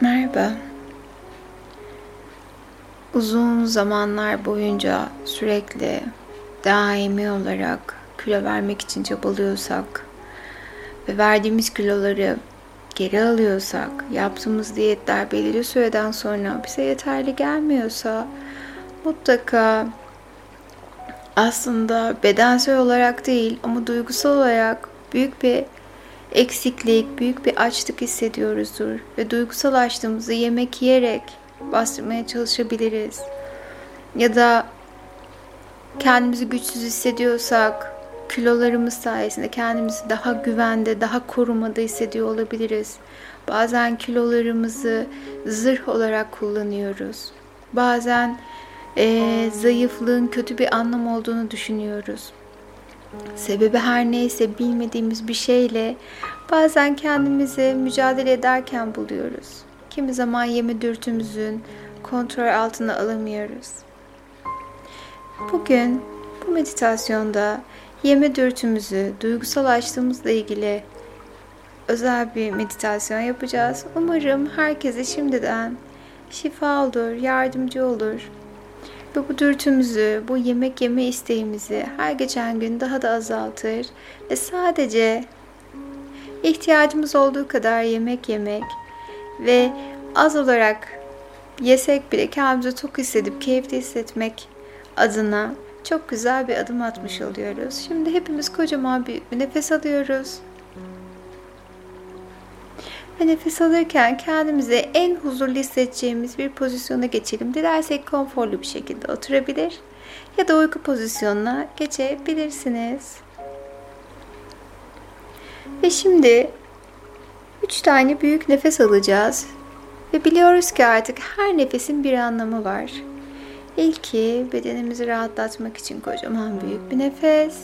Merhaba. Uzun zamanlar boyunca sürekli daimi olarak kilo vermek için çabalıyorsak ve verdiğimiz kiloları geri alıyorsak, yaptığımız diyetler belirli süreden sonra bize yeterli gelmiyorsa mutlaka aslında bedensel olarak değil ama duygusal olarak büyük bir eksiklik, büyük bir açlık hissediyoruzdur ve duygusal açlığımızı yemek yiyerek bastırmaya çalışabiliriz. Ya da kendimizi güçsüz hissediyorsak kilolarımız sayesinde kendimizi daha güvende, daha korumada hissediyor olabiliriz. Bazen kilolarımızı zırh olarak kullanıyoruz. Bazen e, zayıflığın kötü bir anlam olduğunu düşünüyoruz. Sebebi her neyse bilmediğimiz bir şeyle bazen kendimizi mücadele ederken buluyoruz. Kimi zaman yeme dürtümüzün kontrol altına alamıyoruz. Bugün bu meditasyonda yeme dürtümüzü, duygusal açlığımızla ilgili özel bir meditasyon yapacağız. Umarım herkese şimdiden şifa olur, yardımcı olur. Ve bu dürtümüzü, bu yemek yeme isteğimizi her geçen gün daha da azaltır ve sadece ihtiyacımız olduğu kadar yemek yemek ve az olarak yesek bile kendimizi tok hissedip keyifli hissetmek adına çok güzel bir adım atmış oluyoruz. Şimdi hepimiz kocaman bir nefes alıyoruz. Ve nefes alırken kendimizi en huzurlu hissedeceğimiz bir pozisyona geçelim. Dilersek konforlu bir şekilde oturabilir ya da uyku pozisyonuna geçebilirsiniz. Ve şimdi üç tane büyük nefes alacağız. Ve biliyoruz ki artık her nefesin bir anlamı var. İlki bedenimizi rahatlatmak için kocaman büyük bir nefes.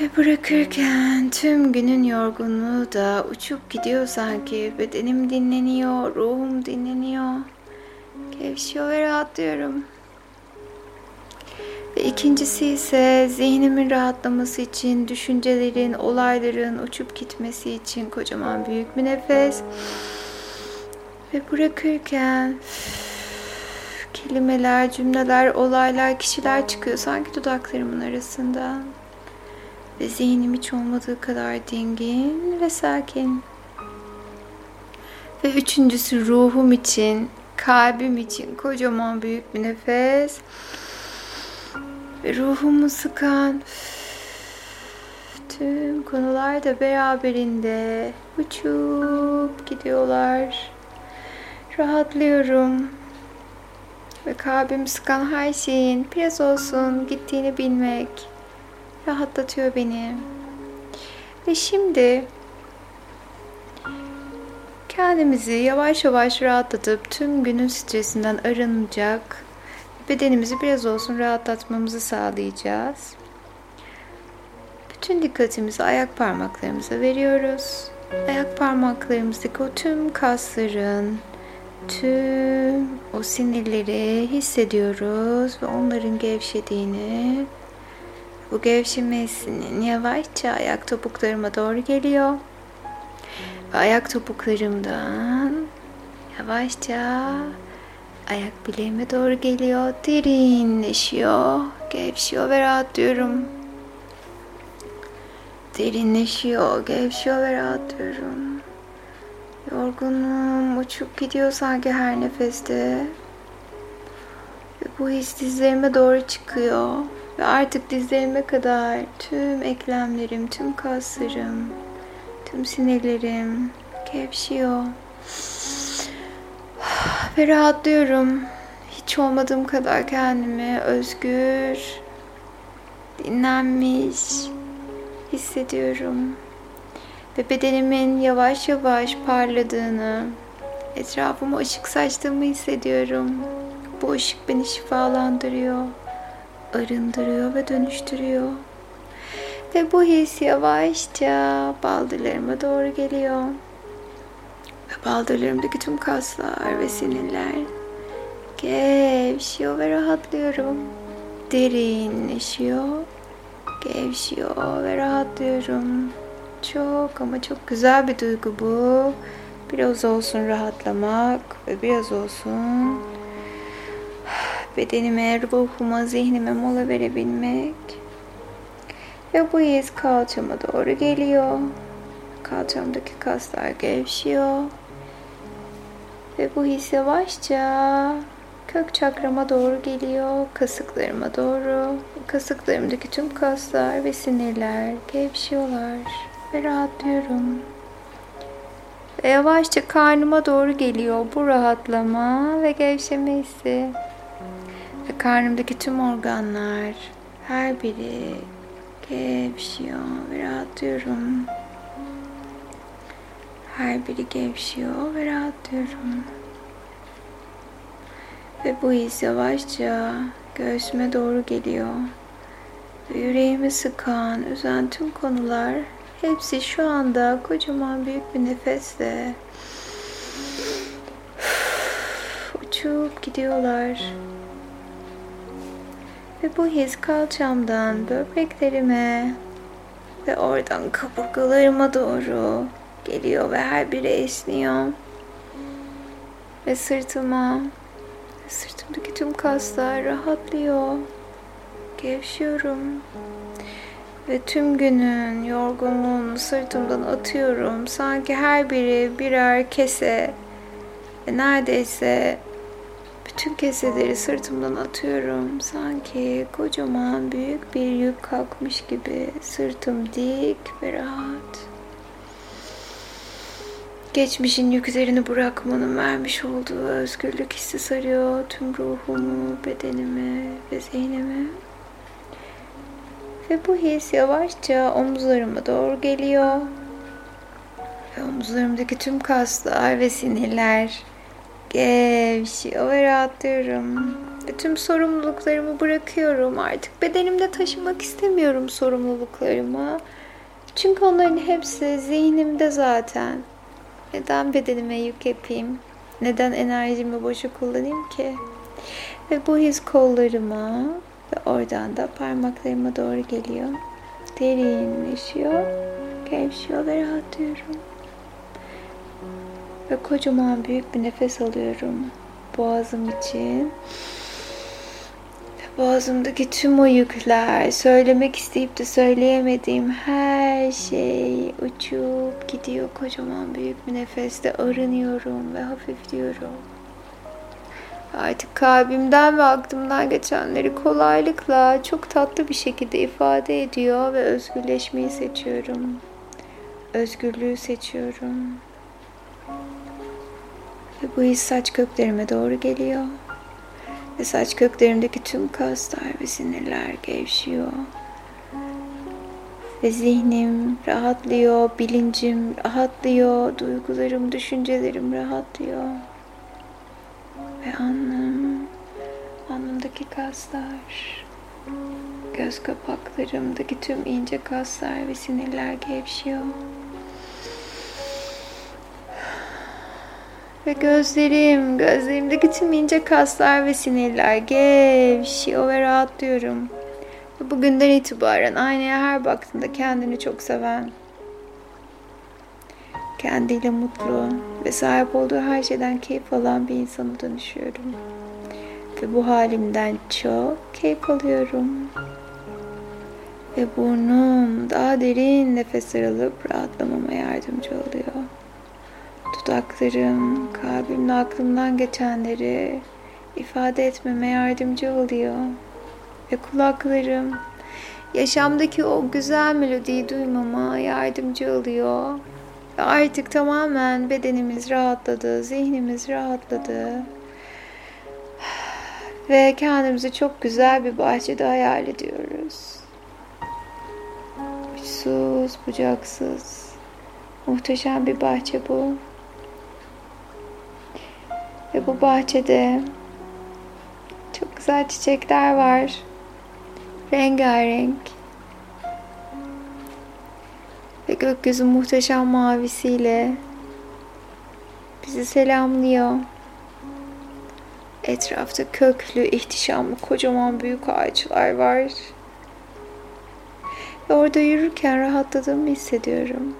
Ve bırakırken tüm günün yorgunluğu da uçup gidiyor sanki. Bedenim dinleniyor, ruhum dinleniyor. Gevşiyor ve rahatlıyorum. Ve ikincisi ise zihnimin rahatlaması için, düşüncelerin, olayların uçup gitmesi için kocaman büyük bir nefes. Ve bırakırken kelimeler, cümleler, olaylar, kişiler çıkıyor sanki dudaklarımın arasından. Ve zihnim hiç olmadığı kadar dingin ve sakin. Ve üçüncüsü ruhum için, kalbim için kocaman büyük bir nefes. Ve ruhumu sıkan tüm konular da beraberinde uçup gidiyorlar. Rahatlıyorum. Ve kalbimi sıkan her şeyin biraz olsun gittiğini bilmek rahatlatıyor beni. Ve şimdi kendimizi yavaş yavaş rahatlatıp tüm günün stresinden arınacak bedenimizi biraz olsun rahatlatmamızı sağlayacağız. Bütün dikkatimizi ayak parmaklarımıza veriyoruz. Ayak parmaklarımızdaki o tüm kasların, tüm o sinirleri hissediyoruz ve onların gevşediğini bu gevşemesinin yavaşça ayak topuklarıma doğru geliyor. Ve ayak topuklarımdan yavaşça ayak bileğime doğru geliyor. Derinleşiyor, gevşiyor ve rahatlıyorum. Derinleşiyor, gevşiyor ve rahatlıyorum. Yorgunum uçup gidiyor sanki her nefeste. Ve bu his dizlerime doğru çıkıyor. Ve artık dizlerime kadar tüm eklemlerim, tüm kaslarım, tüm sinirlerim gevşiyor. Ve rahatlıyorum. Hiç olmadığım kadar kendimi özgür, dinlenmiş hissediyorum. Ve bedenimin yavaş yavaş parladığını, etrafıma ışık saçtığımı hissediyorum. Bu ışık beni şifalandırıyor arındırıyor ve dönüştürüyor. Ve bu his yavaşça baldırlarıma doğru geliyor. Ve baldırlarımdaki tüm kaslar ve sinirler gevşiyor ve rahatlıyorum. Derinleşiyor, gevşiyor ve rahatlıyorum. Çok ama çok güzel bir duygu bu. Biraz olsun rahatlamak ve biraz olsun bedenime, ruhuma, zihnime mola verebilmek. Ve bu his kalçama doğru geliyor. Kalçamdaki kaslar gevşiyor. Ve bu his yavaşça kök çakrama doğru geliyor. Kasıklarıma doğru. Kasıklarımdaki tüm kaslar ve sinirler gevşiyorlar. Ve rahatlıyorum. Ve yavaşça karnıma doğru geliyor bu rahatlama ve gevşeme hissi. Ve karnımdaki tüm organlar her biri gevşiyor ve rahatlıyorum. Her biri gevşiyor ve rahatlıyorum. Ve bu his yavaşça göğsüme doğru geliyor. Ve yüreğimi sıkan, üzen tüm konular hepsi şu anda kocaman büyük bir nefesle uçup gidiyorlar. Ve bu his kalçamdan böbreklerime ve oradan kaburgalarıma doğru geliyor ve her biri esniyor. Ve sırtıma, sırtımdaki tüm kaslar rahatlıyor. Gevşiyorum. Ve tüm günün yorgunluğunu sırtımdan atıyorum. Sanki her biri birer kese ve neredeyse bütün keseleri sırtımdan atıyorum. Sanki kocaman büyük bir yük kalkmış gibi sırtım dik ve rahat. Geçmişin yüklerini bırakmanın vermiş olduğu özgürlük hissi sarıyor tüm ruhumu, bedenimi ve zihnimi. Ve bu his yavaşça omuzlarıma doğru geliyor. Ve omuzlarımdaki tüm kaslar ve sinirler gevşiyor ve rahatlıyorum. Tüm sorumluluklarımı bırakıyorum. Artık bedenimde taşımak istemiyorum sorumluluklarımı. Çünkü onların hepsi zihnimde zaten. Neden bedenime yük yapayım? Neden enerjimi boşa kullanayım ki? Ve bu his kollarıma ve oradan da parmaklarıma doğru geliyor. Derinleşiyor, gevşiyor ve rahatlıyorum. Ve kocaman büyük bir nefes alıyorum boğazım için. Ve boğazımdaki tüm o yükler, söylemek isteyip de söyleyemediğim her şey uçup gidiyor kocaman büyük bir nefeste arınıyorum ve hafifliyorum. Artık kalbimden ve aklımdan geçenleri kolaylıkla çok tatlı bir şekilde ifade ediyor ve özgürleşmeyi seçiyorum. Özgürlüğü seçiyorum. Ve bu his saç köklerime doğru geliyor. Ve saç köklerimdeki tüm kaslar ve sinirler gevşiyor. Ve zihnim rahatlıyor, bilincim rahatlıyor, duygularım, düşüncelerim rahatlıyor. Ve alnım, alnımdaki kaslar, göz kapaklarımdaki tüm ince kaslar ve sinirler gevşiyor. Ve gözlerim, gözlerimdeki tüm ince kaslar ve sinirler gevşiyor ve rahatlıyorum. Ve bugünden itibaren aynaya her baktığımda kendini çok seven, kendiyle mutlu ve sahip olduğu her şeyden keyif alan bir insana dönüşüyorum. Ve bu halimden çok keyif alıyorum. Ve burnum daha derin nefesler alıp rahatlamama yardımcı oluyor. Dudaklarım, kalbimle aklımdan geçenleri ifade etmeme yardımcı oluyor. Ve kulaklarım yaşamdaki o güzel melodiyi duymama yardımcı oluyor. Ve artık tamamen bedenimiz rahatladı, zihnimiz rahatladı. Ve kendimizi çok güzel bir bahçede hayal ediyoruz. Uçsuz, bucaksız. Muhteşem bir bahçe bu. Ve bu bahçede çok güzel çiçekler var. Rengarenk. Ve gökyüzü muhteşem mavisiyle bizi selamlıyor. Etrafta köklü, ihtişamlı, kocaman büyük ağaçlar var. Ve orada yürürken rahatladığımı hissediyorum.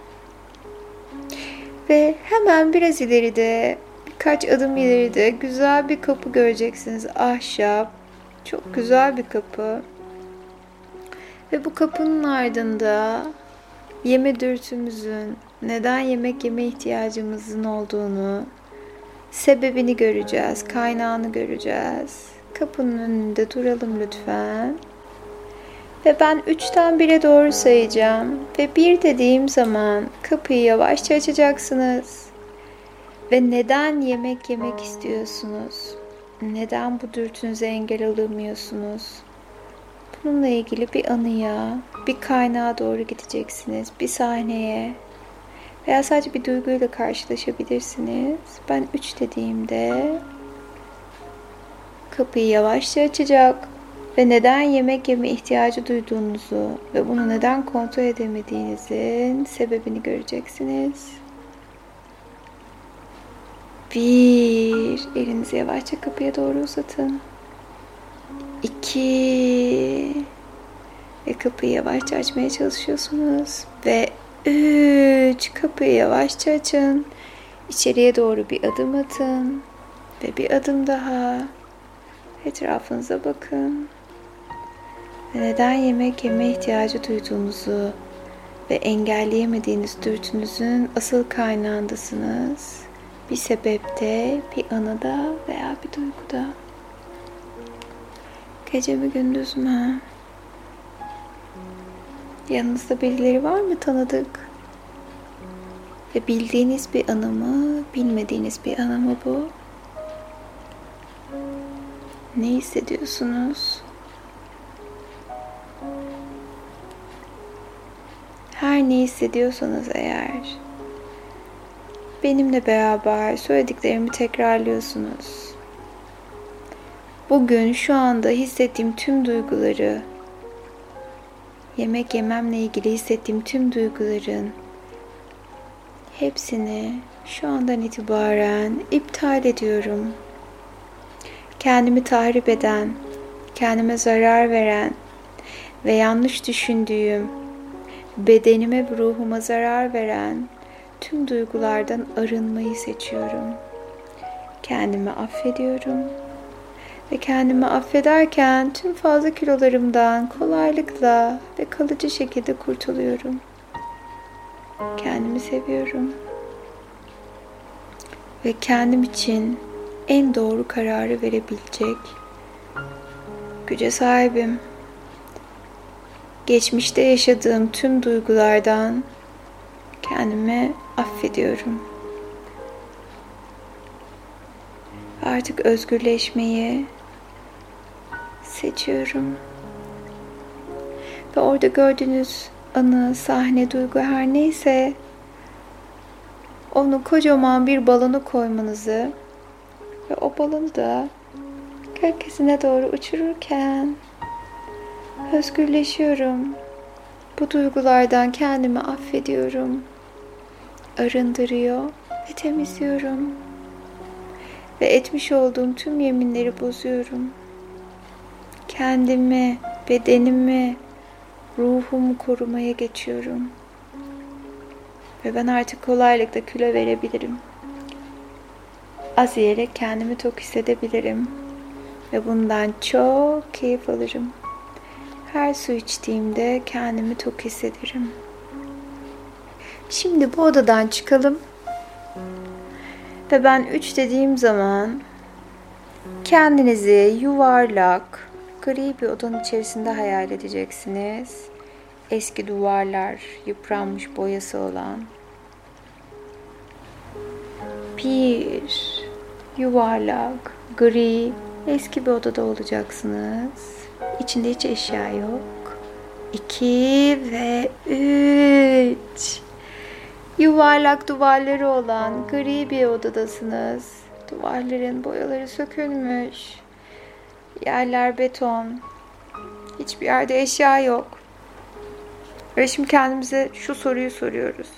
Ve hemen biraz ileride, birkaç adım ileride güzel bir kapı göreceksiniz. Ahşap, çok güzel bir kapı. Ve bu kapının ardında yeme dürtümüzün, neden yemek yeme ihtiyacımızın olduğunu, sebebini göreceğiz, kaynağını göreceğiz. Kapının önünde duralım lütfen. Ve ben üçten bire doğru sayacağım. Ve bir dediğim zaman kapıyı yavaşça açacaksınız. Ve neden yemek yemek istiyorsunuz? Neden bu dürtünüze engel olamıyorsunuz? Bununla ilgili bir anıya, bir kaynağa doğru gideceksiniz. Bir sahneye, veya sadece bir duyguyla karşılaşabilirsiniz. Ben 3 dediğimde kapıyı yavaşça açacak ve neden yemek yeme ihtiyacı duyduğunuzu ve bunu neden kontrol edemediğinizin sebebini göreceksiniz. Bir, elinizi yavaşça kapıya doğru uzatın. İki, ve kapıyı yavaşça açmaya çalışıyorsunuz. Ve üç, kapıyı yavaşça açın. İçeriye doğru bir adım atın. Ve bir adım daha. Etrafınıza bakın. Ve neden yemek yeme ihtiyacı duyduğunuzu ve engelleyemediğiniz dürtünüzün asıl kaynağındasınız. Bir sebepte, bir anıda veya bir duyguda. Gece mi gündüz mü? Yanınızda birileri var mı tanıdık? Ve bildiğiniz bir anı mı, bilmediğiniz bir anı mı bu? Ne hissediyorsunuz? Her ne hissediyorsanız eğer benimle beraber söylediklerimi tekrarlıyorsunuz. Bugün şu anda hissettiğim tüm duyguları yemek yememle ilgili hissettiğim tüm duyguların hepsini şu andan itibaren iptal ediyorum. Kendimi tahrip eden, kendime zarar veren ve yanlış düşündüğüm, bedenime ve ruhuma zarar veren tüm duygulardan arınmayı seçiyorum. Kendimi affediyorum ve kendimi affederken tüm fazla kilolarımdan kolaylıkla ve kalıcı şekilde kurtuluyorum. Kendimi seviyorum. Ve kendim için en doğru kararı verebilecek güce sahibim. Geçmişte yaşadığım tüm duygulardan kendimi affediyorum. Artık özgürleşmeyi seçiyorum. Ve orada gördüğünüz anı, sahne, duygu her neyse onu kocaman bir balonu koymanızı ve o balonu da gökyüzüne doğru uçururken özgürleşiyorum. Bu duygulardan kendimi affediyorum. Arındırıyor ve temizliyorum. Ve etmiş olduğum tüm yeminleri bozuyorum kendimi, bedenimi, ruhumu korumaya geçiyorum. Ve ben artık kolaylıkla kilo verebilirim. Az yiyerek kendimi tok hissedebilirim. Ve bundan çok keyif alırım. Her su içtiğimde kendimi tok hissederim. Şimdi bu odadan çıkalım. Ve ben üç dediğim zaman kendinizi yuvarlak, Gri bir odanın içerisinde hayal edeceksiniz. Eski duvarlar, yıpranmış boyası olan. Bir yuvarlak, gri, eski bir odada olacaksınız. İçinde hiç eşya yok. İki ve üç. Yuvarlak duvarları olan gri bir odadasınız. Duvarların boyaları sökülmüş. Yerler beton. Hiçbir yerde eşya yok. Ve şimdi kendimize şu soruyu soruyoruz.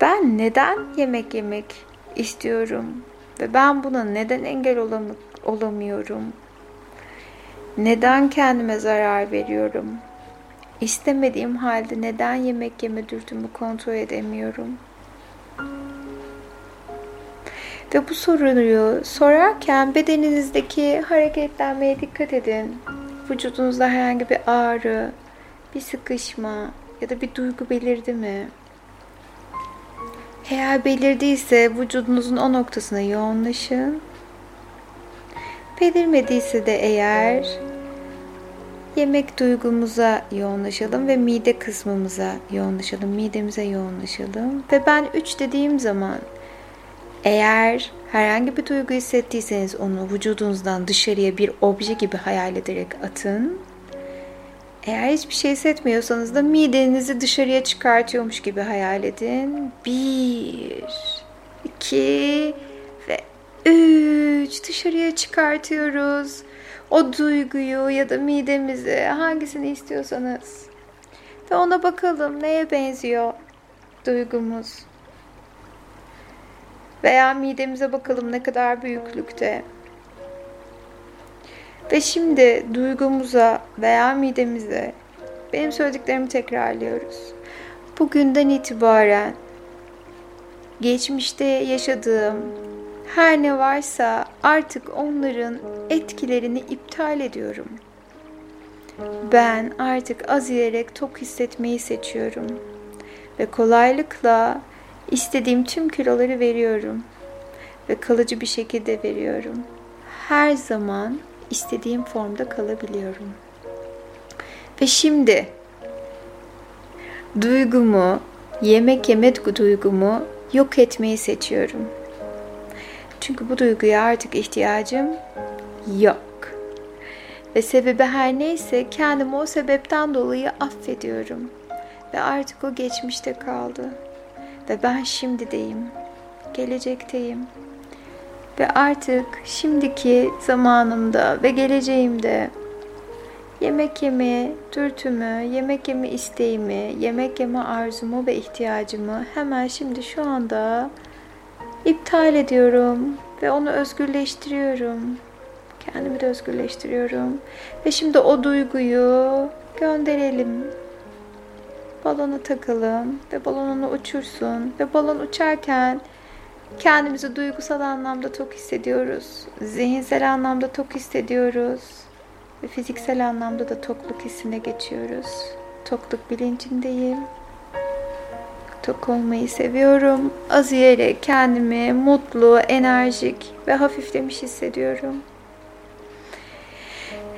Ben neden yemek yemek istiyorum? Ve ben buna neden engel olam olamıyorum? Neden kendime zarar veriyorum? İstemediğim halde neden yemek yeme dürtümü kontrol edemiyorum? Ve bu soruyu sorarken bedeninizdeki hareketlenmeye dikkat edin. Vücudunuzda herhangi bir ağrı, bir sıkışma ya da bir duygu belirdi mi? Eğer belirdiyse vücudunuzun o noktasına yoğunlaşın. Belirmediyse de eğer yemek duygumuza yoğunlaşalım ve mide kısmımıza yoğunlaşalım, midemize yoğunlaşalım. Ve ben 3 dediğim zaman eğer herhangi bir duygu hissettiyseniz onu vücudunuzdan dışarıya bir obje gibi hayal ederek atın. Eğer hiçbir şey hissetmiyorsanız da midenizi dışarıya çıkartıyormuş gibi hayal edin. Bir, iki ve üç dışarıya çıkartıyoruz. O duyguyu ya da midemizi hangisini istiyorsanız. Ve ona bakalım neye benziyor duygumuz. Veya midemize bakalım ne kadar büyüklükte. Ve şimdi duygumuza veya midemize benim söylediklerimi tekrarlıyoruz. Bugünden itibaren geçmişte yaşadığım her ne varsa artık onların etkilerini iptal ediyorum. Ben artık az yiyerek tok hissetmeyi seçiyorum ve kolaylıkla istediğim tüm kiloları veriyorum ve kalıcı bir şekilde veriyorum. Her zaman istediğim formda kalabiliyorum. Ve şimdi duygumu, yemek yeme duygumu yok etmeyi seçiyorum. Çünkü bu duyguya artık ihtiyacım yok. Ve sebebi her neyse kendimi o sebepten dolayı affediyorum. Ve artık o geçmişte kaldı. Ve ben şimdideyim. Gelecekteyim. Ve artık şimdiki zamanımda ve geleceğimde yemek yeme dürtümü, yemek yeme isteğimi, yemek yeme arzumu ve ihtiyacımı hemen şimdi şu anda iptal ediyorum ve onu özgürleştiriyorum. Kendimi de özgürleştiriyorum. Ve şimdi o duyguyu gönderelim. Balona takalım ve balon onu uçursun. Ve balon uçarken kendimizi duygusal anlamda tok hissediyoruz. Zihinsel anlamda tok hissediyoruz. Ve fiziksel anlamda da tokluk hissine geçiyoruz. Tokluk bilincindeyim. Tok olmayı seviyorum. Az yiyerek kendimi mutlu, enerjik ve hafiflemiş hissediyorum.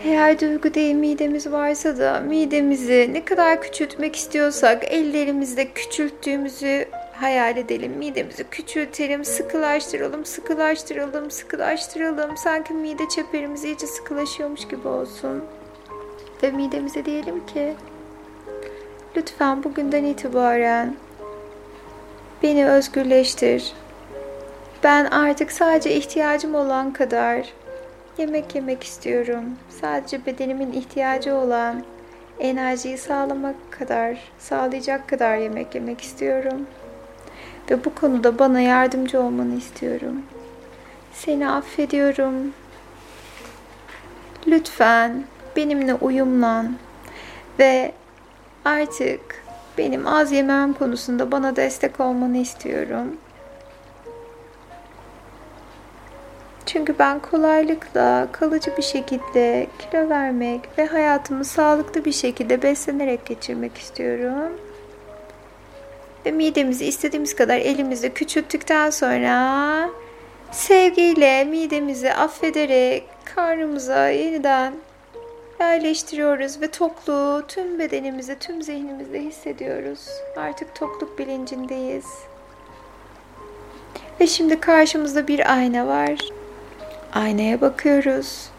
Eğer duygu değil midemiz varsa da midemizi ne kadar küçültmek istiyorsak ellerimizle küçülttüğümüzü hayal edelim. Midemizi küçültelim, sıkılaştıralım, sıkılaştıralım, sıkılaştıralım. Sanki mide çeperimiz iyice sıkılaşıyormuş gibi olsun. Ve midemize diyelim ki lütfen bugünden itibaren beni özgürleştir. Ben artık sadece ihtiyacım olan kadar yemek yemek istiyorum. Sadece bedenimin ihtiyacı olan enerjiyi sağlamak kadar, sağlayacak kadar yemek yemek istiyorum. Ve bu konuda bana yardımcı olmanı istiyorum. Seni affediyorum. Lütfen benimle uyumlan ve artık benim az yemem konusunda bana destek olmanı istiyorum. Çünkü ben kolaylıkla kalıcı bir şekilde kilo vermek ve hayatımı sağlıklı bir şekilde beslenerek geçirmek istiyorum. Ve midemizi istediğimiz kadar elimizle küçülttükten sonra sevgiyle midemizi affederek karnımıza yeniden yerleştiriyoruz ve tokluğu tüm bedenimizde, tüm zihnimizde hissediyoruz. Artık tokluk bilincindeyiz. Ve şimdi karşımızda bir ayna var. Aynaya bakıyoruz.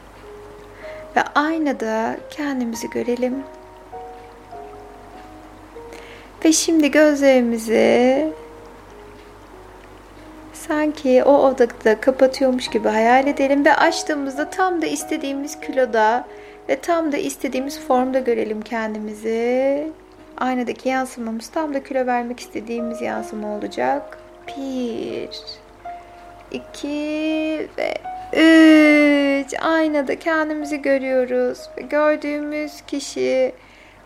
Ve aynada kendimizi görelim. Ve şimdi gözlerimizi sanki o odada kapatıyormuş gibi hayal edelim ve açtığımızda tam da istediğimiz kiloda ve tam da istediğimiz formda görelim kendimizi. Aynadaki yansımamız tam da kilo vermek istediğimiz yansıma olacak. Bir, iki ve üç. Aynada kendimizi görüyoruz ve gördüğümüz kişi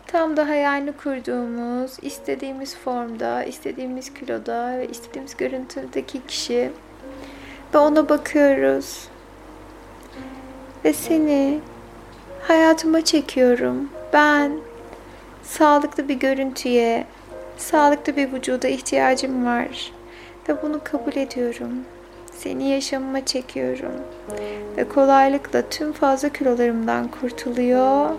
Tam da hayalini kurduğumuz, istediğimiz formda, istediğimiz kiloda ve istediğimiz görüntüdeki kişi. Ve ona bakıyoruz. Ve seni hayatıma çekiyorum. Ben sağlıklı bir görüntüye, sağlıklı bir vücuda ihtiyacım var. Ve bunu kabul ediyorum. Seni yaşamıma çekiyorum. Ve kolaylıkla tüm fazla kilolarımdan kurtuluyor.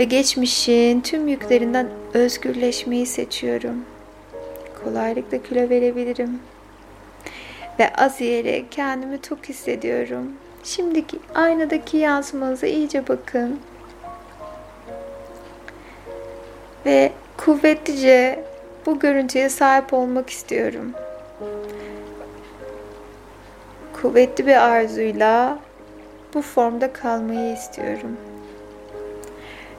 Ve geçmişin tüm yüklerinden özgürleşmeyi seçiyorum. Kolaylıkla kilo verebilirim. Ve az yiyerek kendimi tok hissediyorum. Şimdiki aynadaki yansımanıza iyice bakın. Ve kuvvetlice bu görüntüye sahip olmak istiyorum. Kuvvetli bir arzuyla bu formda kalmayı istiyorum.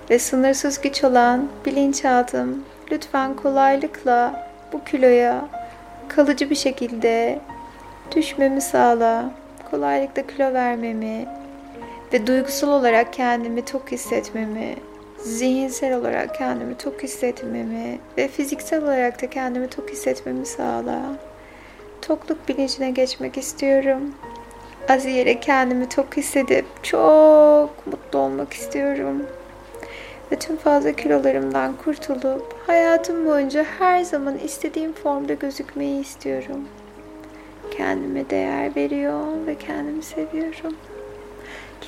Ve sınırsız güç olan bilinçaltım lütfen kolaylıkla bu kiloya kalıcı bir şekilde düşmemi sağla. Kolaylıkla kilo vermemi ve duygusal olarak kendimi tok hissetmemi, zihinsel olarak kendimi tok hissetmemi ve fiziksel olarak da kendimi tok hissetmemi sağla. Tokluk bilincine geçmek istiyorum. Az yere kendimi tok hissedip çok mutlu olmak istiyorum. Ve tüm fazla kilolarımdan kurtulup hayatım boyunca her zaman istediğim formda gözükmeyi istiyorum. Kendime değer veriyor ve kendimi seviyorum.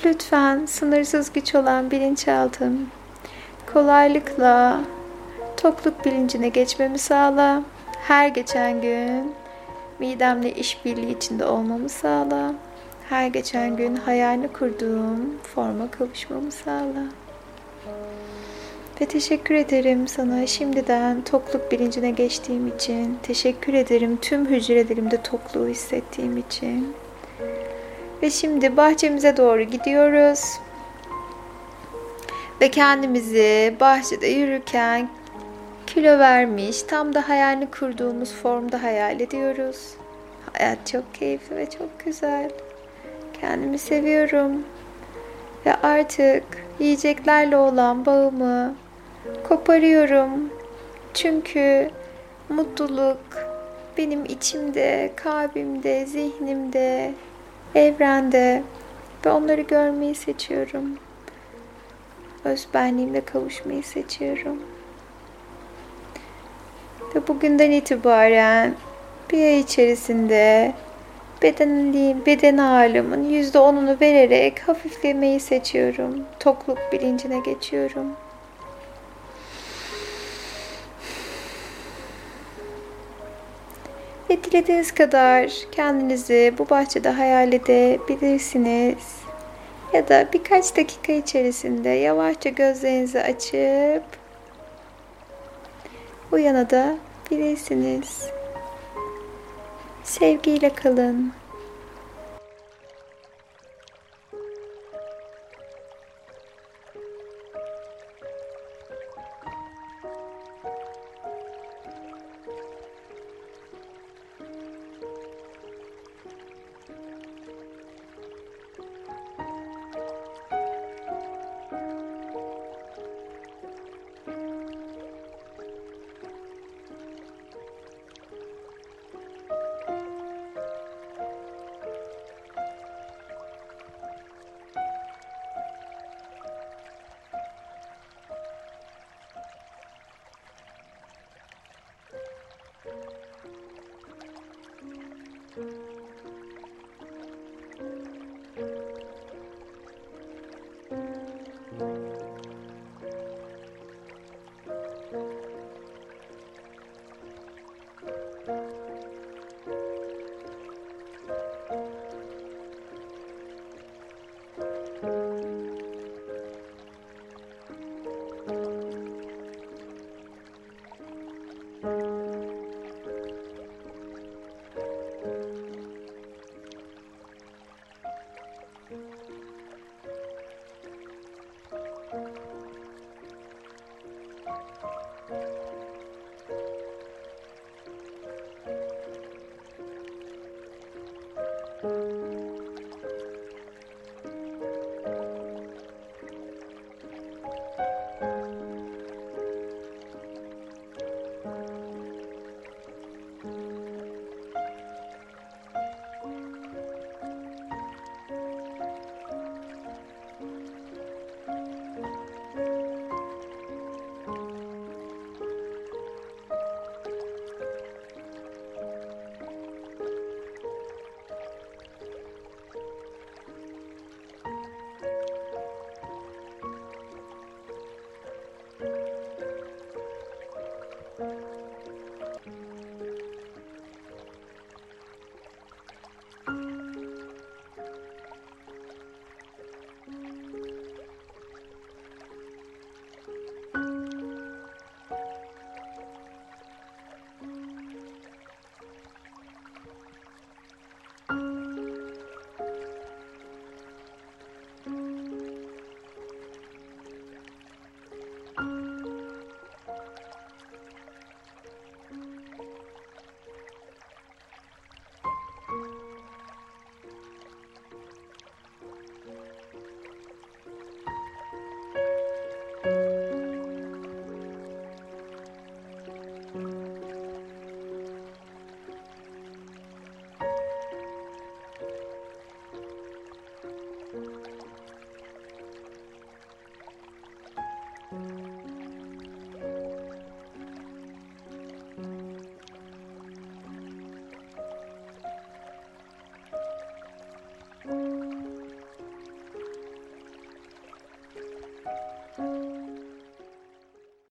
Lütfen sınırsız güç olan bilinçaltım kolaylıkla tokluk bilincine geçmemi sağla. Her geçen gün midemle işbirliği içinde olmamı sağla. Her geçen gün hayalini kurduğum forma kavuşmamı sağla. Ve teşekkür ederim sana şimdiden tokluk bilincine geçtiğim için. Teşekkür ederim tüm hücrelerimde tokluğu hissettiğim için. Ve şimdi bahçemize doğru gidiyoruz. Ve kendimizi bahçede yürürken kilo vermiş, tam da hayalini kurduğumuz formda hayal ediyoruz. Hayat çok keyifli ve çok güzel. Kendimi seviyorum. Ve artık yiyeceklerle olan bağımı koparıyorum. Çünkü mutluluk benim içimde, kalbimde, zihnimde, evrende ve onları görmeyi seçiyorum. Özbenliğimle kavuşmayı seçiyorum. Ve bugünden itibaren bir ay içerisinde bedenliğim, beden ağırlığımın yüzde onunu vererek hafiflemeyi seçiyorum. Tokluk bilincine geçiyorum. Ve dilediğiniz kadar kendinizi bu bahçede hayal edebilirsiniz. Ya da birkaç dakika içerisinde yavaşça gözlerinizi açıp uyanabilirsiniz. Sevgiyle kalın.